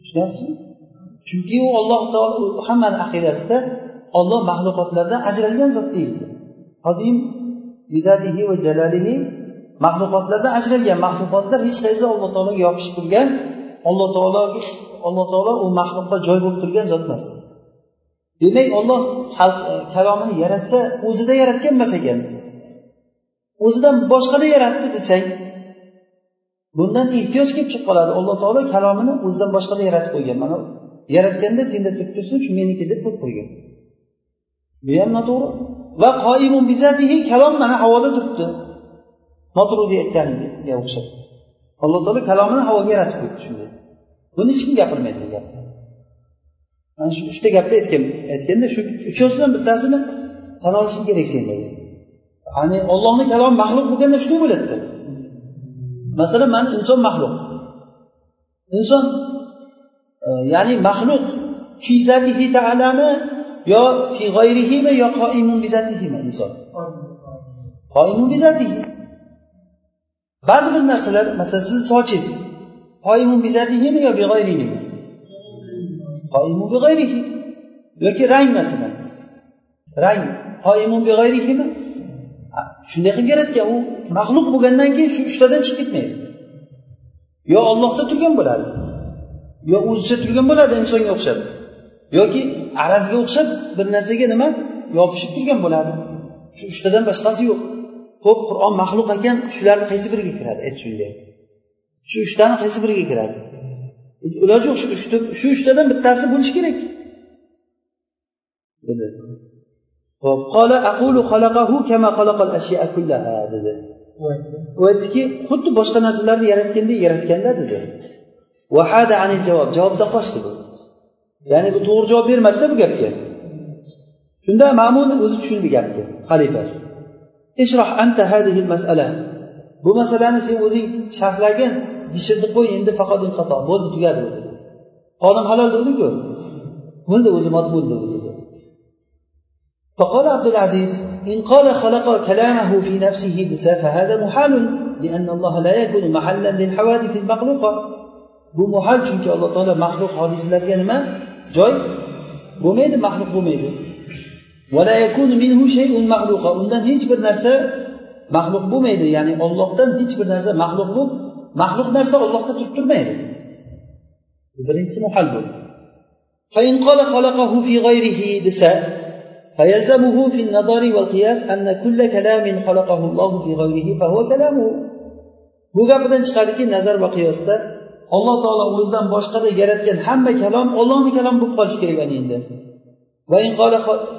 tushunyapsizmi chunki u alloh taolo hammani aqidasida olloh maxluqotlardan ajralgan zot deyildi. Qodim bizatihi va jalalihi maxluqotlardan ajralgan. Maxluqotlar hech qaysi alloh taologa yopishib turgan alloh taologa alloh taolo u maxluqqa joy bo'lib turgan zot emas. Demak olloh xalq e, kalomini yaratsa o'zida yaratgan emas ekan. O'zidan boshqada yaratdi desang bundan ehtiyoj kelib chiqib qoladi. Alloh taolo kalomini o'zidan boshqani yaratib qo'ygan. Mana yaratganda senda turib tursin shu meniki deb qo'yib qo'ygan. Bu ham noto'g'ri. Va qoimun bizatihi kalom mana havoda turibdi. Moturudi o'xshab. Alloh taolo kalomini havoga yaratib qo'yibdi shunday. Buni hech kim gapirmaydi bu gapni. Mana shu uchta gapni aytgan aytganda shu uchovsidan bittasini tan olishing kerak sen ya'ni ollohni kalomi maxluq bo'lganda shunday bo'ladida. Masalan mana inson maxluq. Inson e, ya'ni maxluq fi zatihi ta'alami yo fi g'ayrihimi yo qoimun bizatihimi inson? Qoimun bizatihi ba'zi bir narsalar masalan sizni sochingiz qoimun bizatihimi yo big'ayrihimi qoimun big'ayrihi yoki rang masalan. Rang qoimun big'ayrihimi shunday qilib yaratgan u maxluq bo'lgandan keyin shu uchtadan chiqib ketmaydi. Yo ollohda turgan bo'ladi yo o'zicha turgan bo'ladi insonga o'xshab. Yoki arazga o'xshab bir narsaga nima? Yopishib turgan bo'ladi. Shu uchtadan boshqasi yo'q. Ho'p qur'on maxluq ekan shularni qaysi biriga kiradi? Ayt shunday. Shu uchtani qaysi biriga kiradi? Iloji yo'q shu uchtadan bittasi bo'lishi kerak. Dedi. U aytdiki xuddi boshqa narsalarni yaratgandek yaratganda dedi. Vahada anil javob javobda qochdi bu. Ya'ni bu to'g'ri javob bermadida bu gapga. Shunda ma'mun o'zi tushundi gapni xalifa. Ishroh anta hadihi masala. Bu masalani sen o'zing sharhlagin bishirni qo'y endi faqat bo'ldi tugadi xodim halol dediku. Bo'ldi o'zi bo'ldi o'zi فقال عبد العزيز إن قال خلق كلامه في نفسه نساء فهذا محال لأن الله لا يكون محلا للحوادث المخلوقة. بمحال شو شنك الله تعالى مخلوق حادث الذي ما جاي بميد مخلوق بميد ولا يكون منه شيء مخلوق أن هيج بالنساء مخلوق بميد يعني الله تن هيج بالنساء مخلوق بميد مخلوق نساء الله تتكتر ميد برنس محل فإن قال خلقه في غيره نساء فيلزمه في النظر والقياس أن كل كلام خلقه الله في غيره فهو كلامه bu gapidan chiqadiki nazar va qiyosda alloh taolo o'zidan boshqada yaratgan hamma kalom ollohni kalomi bo'lib qolishi kerak ana endi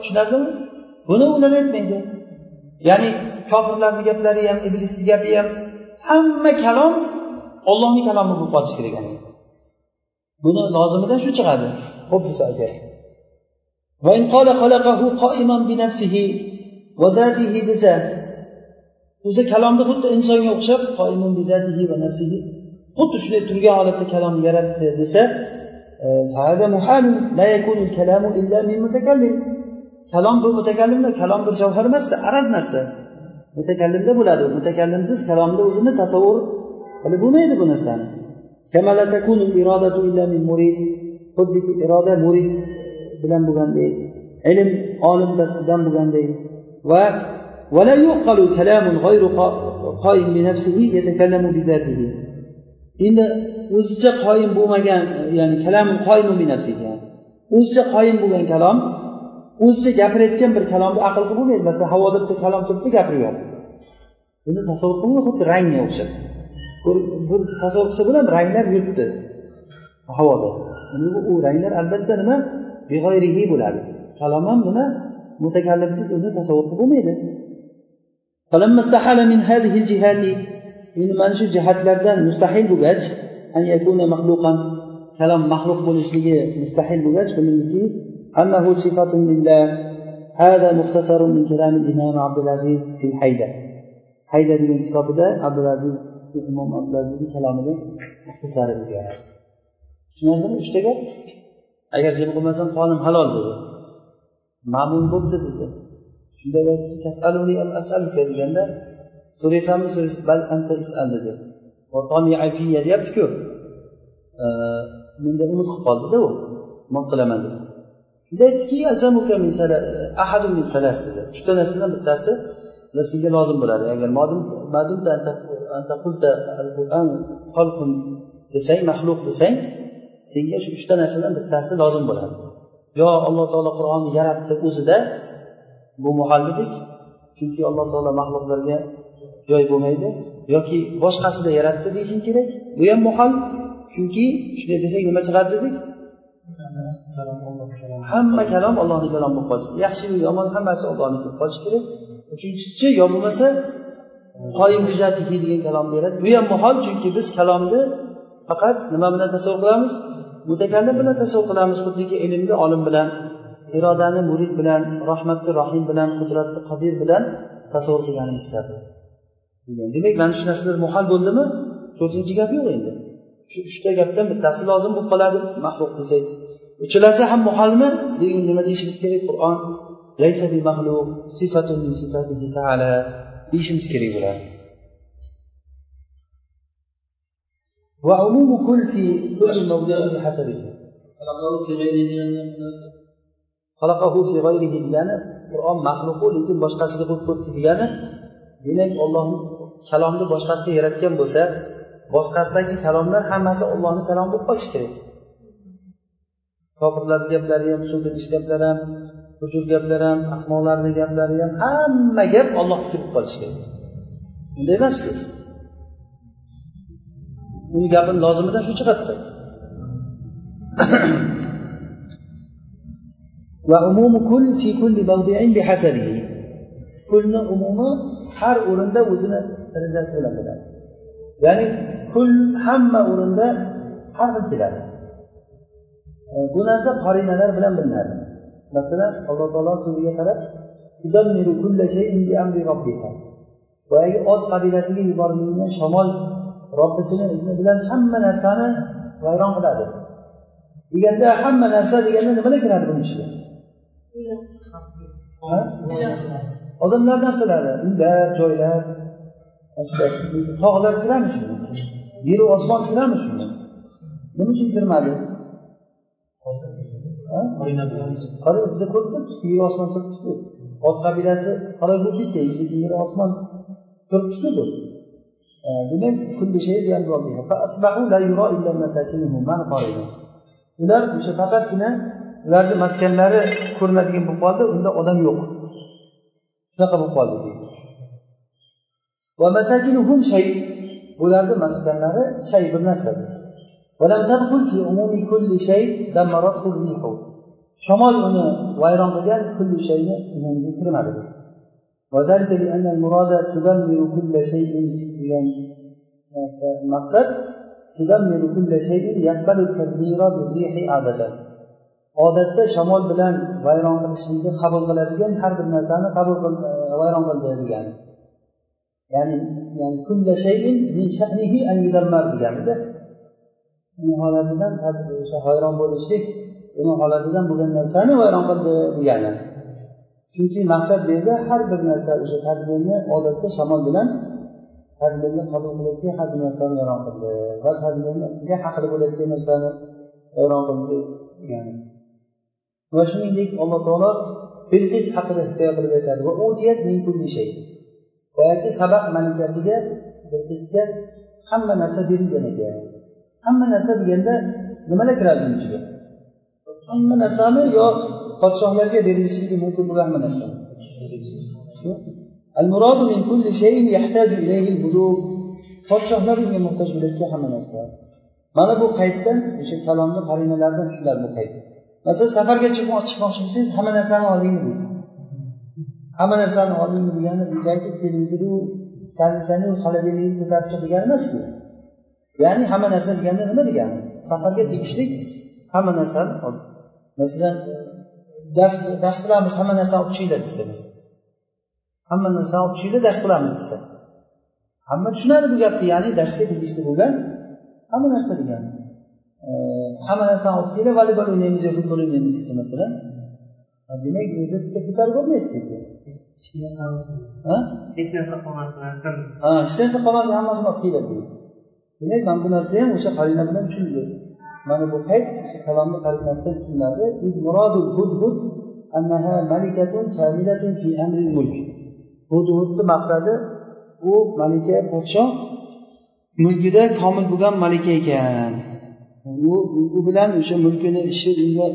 tushunarlimi buni ular aytmaydi ya'ni kofirlarni gaplari ham iblisni gapi ham hamma kalom ollohni kalomi bo'lib qolishi kerak ana buni lozimidan shu chiqadi ho'p desa agar desa o'zi kalomni xuddi insonga o'xshab xuddi shunday turgan holatda kalomni yaratdi desa e, kalom bu mutakallimda kalom bir javhar emasda araz narsa. Mutakallimda bo'ladi mutakallimsiz kalomni o'zini tasavvur qilib bo'lmaydi bu narsani. Iroda murid bilan bo'lgandek ilm olimdan bo'lgandek va ولا يعقل كلام غير قائم بنفسه يتكلم بذاته endi o'zicha qoyim bo'lmagan ya'ni kalam qoyim binafsihi o'zicha qoyim bo'lgan kalom o'zicha gapirayotgan bir kalomni aql qilib bo'lmaydi masalan havoda bitta kalom turibdi gapiryapti buni tasavvur qilmay xuddi rangga o'xshab bu tasavvur qilsa bo'ladimi ranglar yuribdi havoda u ranglar albatta nima beg'oyrihi bo'ladi kalom ham nima mutakallimsiz uni tasavvur qilib bo'lmaydi endi mana shu jihatlardan mustahil bo'lgach kalom maxluq bo'lishligi mustahil bo'lgach bilingki أنه صفة لله هذا مختصر من كلام الإمام عبد العزيز في الحيدة حيدة degan kitobida abdulaziz imom abdulazizni kalomida muxtasar bo'lgan tushunarlimi uchta gap agar jim qilmasam qonim halol dedi. Ma'mun bo'libdi dedi. Shunda deganda so'raysanmi so'raysan bal anta isal dedi. Deyaptiku. Menda umid qilib qoldida u. Umid qilaman dedi. Shunda aytdiki e, dedi. Uchta narsadan bittasi senga lozim bo'ladi. Agar desang maxluq desang senga shu uchta narsadan bittasi lozim bo'ladi. Yo alloh taolo qur'onni yaratdi o'zida bu muhallidik chunki alloh taolo maxluqlarga joy bo'lmaydi yoki boshqasida yaratdi deyishing kerak bu ham muhal chunki shunday desak nima chiqadi dedik? Hamma kalom ollohni kalomi bo'lib qolishi kerak. Yomon hammasi ollohniki bo'lib qolishi kerak. Uchinchisi yo bo'lmasa qoyim degan kalom beradi bu ham muhol chunki biz kalomni faqat nima bilan tasavvur qilamiz? Mutakallim bilan tasavvur qilamiz xuddiki ilmni olim bilan irodani murid bilan rahmatni rohim bilan qudratni qodir bilan tasavvur qilganimiz kabi. Demak mana shu narsalar muhal bo'ldimi? To'rtinchi gap yo'q endi. Shu uchta gapdan bittasi lozim bo'lib qoladi maxluq desak. Uchalasi ham muhalmi? Degan nima deyishimiz kerak? Qur'on laysa bi maxluq sifatun min sifatihi taala deyishimiz kerak bo'ladi. وعموم كل في كل موضع بحسبه خلقه في غيره خلقه في غيره degani qur'on maxluqu lekin boshqasiga qo'yib qo'yibdi degani demak ollohni kalomni boshqasida yaratgan bo'lsa boshqasidagi kalomlar hammasi ollohni kalomi bo'lib qolishi kerak kofirlarni gaplari ham so'kinish gaplari ham hujur gaplar ham ahmoqlarni gaplari ham hamma gap ollohniki bo'lib qolishi kerak unday emasku Uni gapini lozimidan shu chiqadida. Kulni umumi har o'rinda o'zini darajasi bilan bo'ladi ya'ni kul hamma o'rinda har xil keladi. Bu narsa qorinalar bilan bilinadi. Masalan alloh taolo so'ziga qarab boyagi ot qabilasiga yuborilgan shamol robbisini izni bilan hamma narsani vayron qiladi. Deganda hamma narsa deganda nimalar kiradi buni ichiga? Odamlar narsalari uylar joylar tog'lar kiradimi shunga yeru osmon kiradimi shunga nima uchun kirmadi? Qarang biza ko'rib turibmizku yer osmon turibdiku. Ot qabilasi qalay bo'lib yer osmon turibdiku. bu demak ular o'sha faqatgina ularni maskanlari ko'rinadigan bo'lib qoldi unda odam yo'q. Shunaqa bo'lib qoldi bularni maskanlari shay bir narsadir shamol uni vayron qilgan kulli shayni umumiga kirmadi. degan narsa maqsad odatda shamol bilan vayron qilishlikni qabul qiladigan har bir narsani qabul e, vayron qildi degani ya'ni ya'ni kulla shayin min sha'nihi an yudammar deganida uni holatidan o'sha hayron bo'lishlik uni holatidan bo'lgan narsani vayron qildi degani. Chunki maqsad bu yerda har bir narsa o'sha tadbirni odatda shamol bilan tadbirni qabul qilayotgan har bir narsani vayron qildi. Va tadbirga haqli bo'layotgan narsani vayron qildi degani va shuningdek alloh taolo bilqis haqida hikoya qilib aytadi. Va boyagi sabaq malikasiga bilqisga hamma narsa berilgan ekan. Hamma narsa deganda nimalar kiradi uni ichiga? Hamma narsami yo podshohlarga berilishligi mumkin bo'lgan hamma narsa المراد من كل شيء يحتاج إليه البلوغ podshohlar unga muhtoj bo'layotgan hamma narsa. Mana bu qaytdan o'sha kalomni qarinalaridan tushiladi bu qayt masalan safarga chiqmoqchi bo'lsangiz hamma narsani oldingmi deysiz hamma narsani oldingmi degani uydagi televizoru konditsioner xolodilnikni ko'tarib chiq degani emas bu ya'ni hamma narsa deganda nima degani? Safarga tegishli hamma narsani masalan dars dars qilamiz hamma narsani olib chiqinglar desa hamma narsani olib tushinglar dars qilamiz desa. Hamma tushunadi bu gapni ya'ni darsga tegishli bo'lgan hamma narsa degani hamma narsani olib kelib voleybol o'ynaymiz yo futbol o'ynaymiz desa masalan demak u yerda bitta ko'tarib bo'lmaysiz hech narsa qolmasdan ha? Hech narsa qolmasdan hammasini olib keladi demak mana bu narsa ham o'sha qarina bilan tushunildi. Mana bu qayd o'sha kalomni qarinasidan tushuniladi hududni maqsadi u malika podshoh mulkida komil bo'lgan malika ekan. U u bilan o'sha mulkini ishi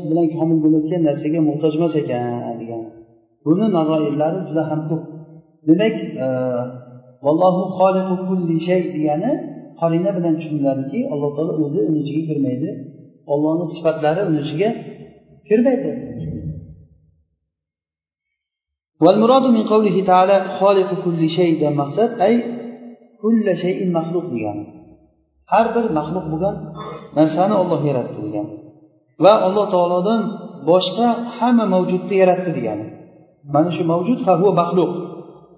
bilan komil bo'layotgan narsaga muhtoj emas ekan degan. Buni nazoirlari juda ham ko'p. Demak e, vallohu xoliqu kulli shay degani qorina bilan tushuniladiki alloh taolo o'zi uni ichiga kirmaydi. Ollohni sifatlari uni ichiga kirmaydi. والمراد من قوله تعالى خالق كل شيء ده مقصد أي كل شيء مخلوق degani har bir maxluq bo'lgan narsani olloh yaratdi degani va alloh taolodan boshqa hamma mavjudni yaratdi degani mana shu mavjud fahu maxluq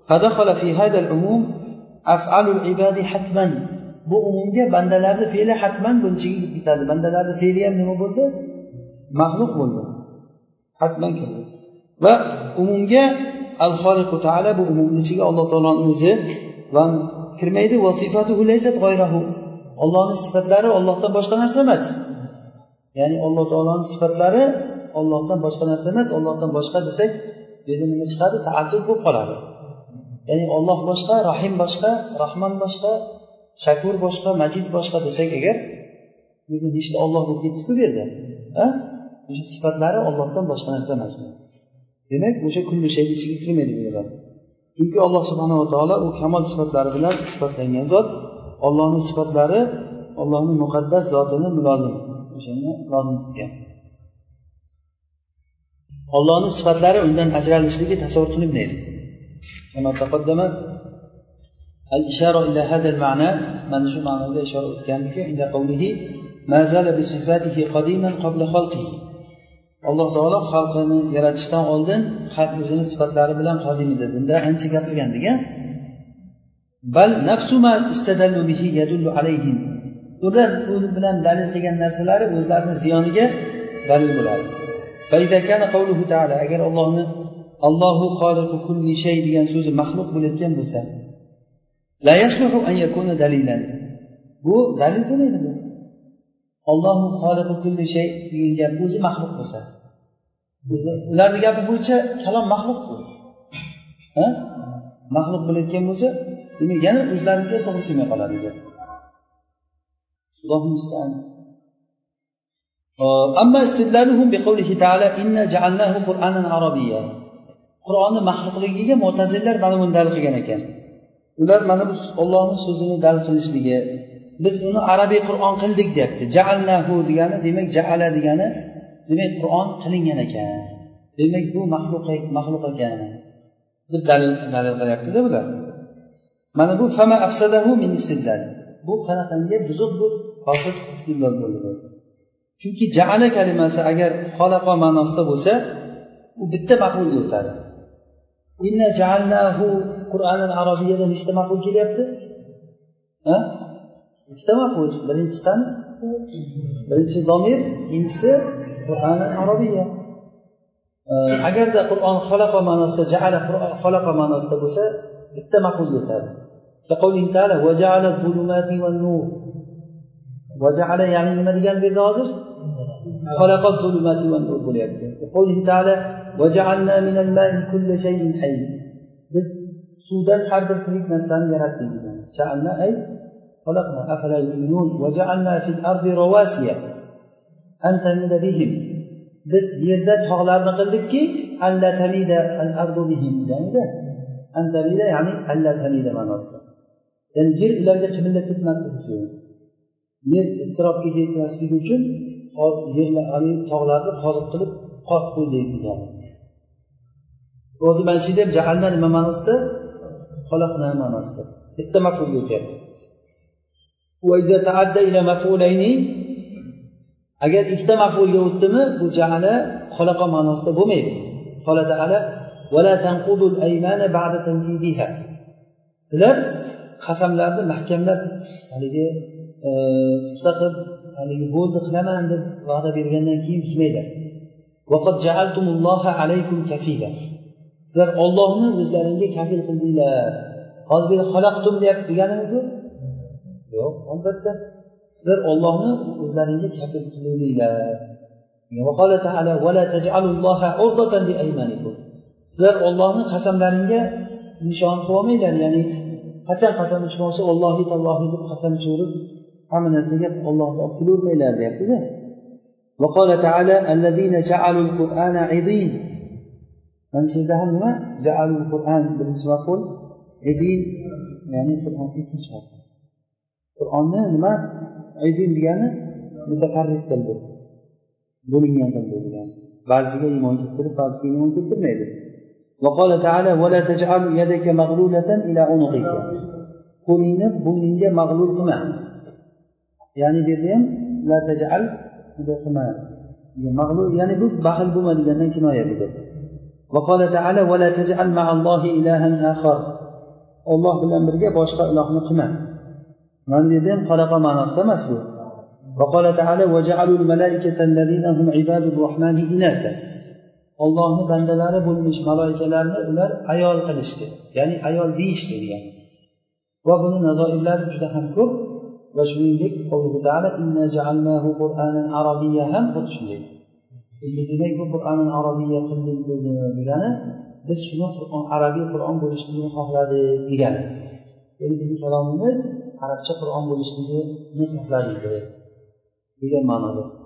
فدخل في هذا العموم أفعال العباد حتما bu umumga bandalarni fe'li hatman buni ichiga kirib ketadi bandalarni fe'li ham nima bo'ldi maxluq bo'ldi hatman kirdi va umumga al xoliqu taala bu umumni ichiga alloh taoloni o'zi va kirmaydi ollohni sifatlari ollohdan boshqa narsa emas. Ya'ni alloh taoloni sifatlari ollohdan boshqa narsa emas ollohdan boshqa desak bu yerda nima chiqadi? Taaddud bo'lib qoladi. Ya'ni olloh boshqa rahim boshqa rahmon boshqa shakur boshqa majid boshqa desak agar nechta olloh bo'lib ketdiku bu yerda sifatlari ollohdan boshqa narsa emas. demak o'sha kulli shayni ichiga kirmaydi bu yerlar chunki alloh subhanava taolo u kamol sifatlari bilan sifatlangan zot ollohni sifatlari ollohni muqaddas zotini mulozim o'shani lozim tutgan ollohni sifatlari undan ajralishligi tasavvur qilinmaydi الإشارة إلى هذا المعنى من شو معنى إشارة كاملة عند قوله ما زال بصفاته قديما قبل خلقه alloh taolo xalqini yaratishdan oldin o'zini sifatlari bilan qodim edi. Bunda ancha gapirgandik bal nafsuma istadallu bihi yadullu alayhim. Ular u bilan dalil qilgan narsalari o'zlarini ziyoniga dalil bo'ladi. Agar ollohni allohu xoliqu kulli shay degan so'zi maxluq bo'layotgan bo'lsa la yasluhu an yakuna dalilan. Bu dalil bo'lmaydi bu. Ollohu xoliqu kulli shay degan gap o'zi maxluq bo'lsa. ularni gapi bo'yicha kalom maxluq bu maxluq bo'layotgan bo'lsa demak yana o'zlariga to'g'ri kelmay qoladi أما استدلالهم بقوله تعالى إنا جعلناه قرآنا عربيا qur'onni maxluqligiga mo'tazillar mana buni dalil qilgan ekan ular mana bu ollohni so'zini dalil qilishligi biz uni arabiy qur'on qildik deyapti jaalnahu degani demak jaala degani demak qur'on qilingan ekan. Demak bu maxluq maxluq ekan. Deb dalil dalil qilyaptida bular. Mana bu fama afsadahu min istidlal. Bu qanaqangi buzuq bu fosil istidlol bo'ldi chunki jaala kalimasi agar xolaqa ma'nosida bo'lsa u bitta mafulga o'tadi inna jaalnahu qur'anan arabiyada nechta maful kelyapti. Ha? Ikkita maful birinchisi qani birinchi domir ikkinchisi القرآن العربية. آه، أجد القرآن خلق ما نستجع خلق ما نستجعله اتمقوا يتابع فقوله تعالى وجعل الظلمات والنور. وجعل يعني لما بالناظر خلق الظلمات والنور وقوله تعالى وجعلنا من الماء كل شيء حي. بس سودان حرب الفريق من سان جعلنا أي خلقنا أفلا يؤمنون وجعلنا في الأرض رواسيه biz yerda tog'larni qildikki ya'ni ma'nosida. Ya'ni yer ularga qimillab ketmasligi uchun yer iztirobga ketmasligi uchun tog'larni qozib qilib qotib qo'ydik degan o'zi mana shu yerda jahalna nima ma'nosida? Xalaqna ma'nosida. Bitta mafulga o'tyapti. Agar ikkita mafulga o'tdimi bu jahala xalaqa ma'nosida bo'lmaydi. Qola taala sizlar qasamlarni mahkamlab haligi e, puxta qilib haligi bo'ldi qilaman deb va'da bergandan keyin buzmanglar sizlar ollohni o'zlaringga kafil qildinglar. Hozir xalaqtum deyapti deganimiz yo'q albatta. sizlar ollohni o'zlaringga kafil qildinglar sizlar ollohni qasamlaringga nishon qilib olmanglar ya'ni qachon qasam ichmoqchi ollohi tallohi deb qasam ichaverib hamma narsaga ollohni olib kelavermanglar deyaptida وقال تعالى الذين جعلوا القرآن عظيم mana shu yerda ham nima jaalul qur'an birinchi maful idin ya'ni qur'on ikkinchi maful qur'onni nima idin degani mutafarrid qildi bo'lingan qildi degani ba'ziga iymon keltirib ba'ziga iymon keltirmaydi وقال تعالى ولا تجعل يدك مغلولة إلى عنقك qo'lingni bo'yningga mag'lul qilma ya'ni bu yerda ham la tajal qilma mag'lul ya'ni bu baxil bo'lma degandan kinoya bu وقال تعالى ولا تجعل مع الله إلها آخر olloh bilan birga boshqa ilohni qilma mana bu yerda ham xalaqa ma'nosida emas bu وقال تعالى وجعلوا الملائكة الذين هم عباد الرحمن إناثا ollohni bandalari bo'lmish maloikalarni ular ayol qilishdi ya'ni ayol deyishdi degan va buni nazoirlari juda ham ko'p va shuningdek ham xuddi shunday demak bu qur'oni arabiyya qildik degani biz shuni qur'on arabiy qur'on bo'lishligini xohladik degani ya'ni bizni kalomimiz arabcha qur'on bo'lishligi xohladik degan ma'noda.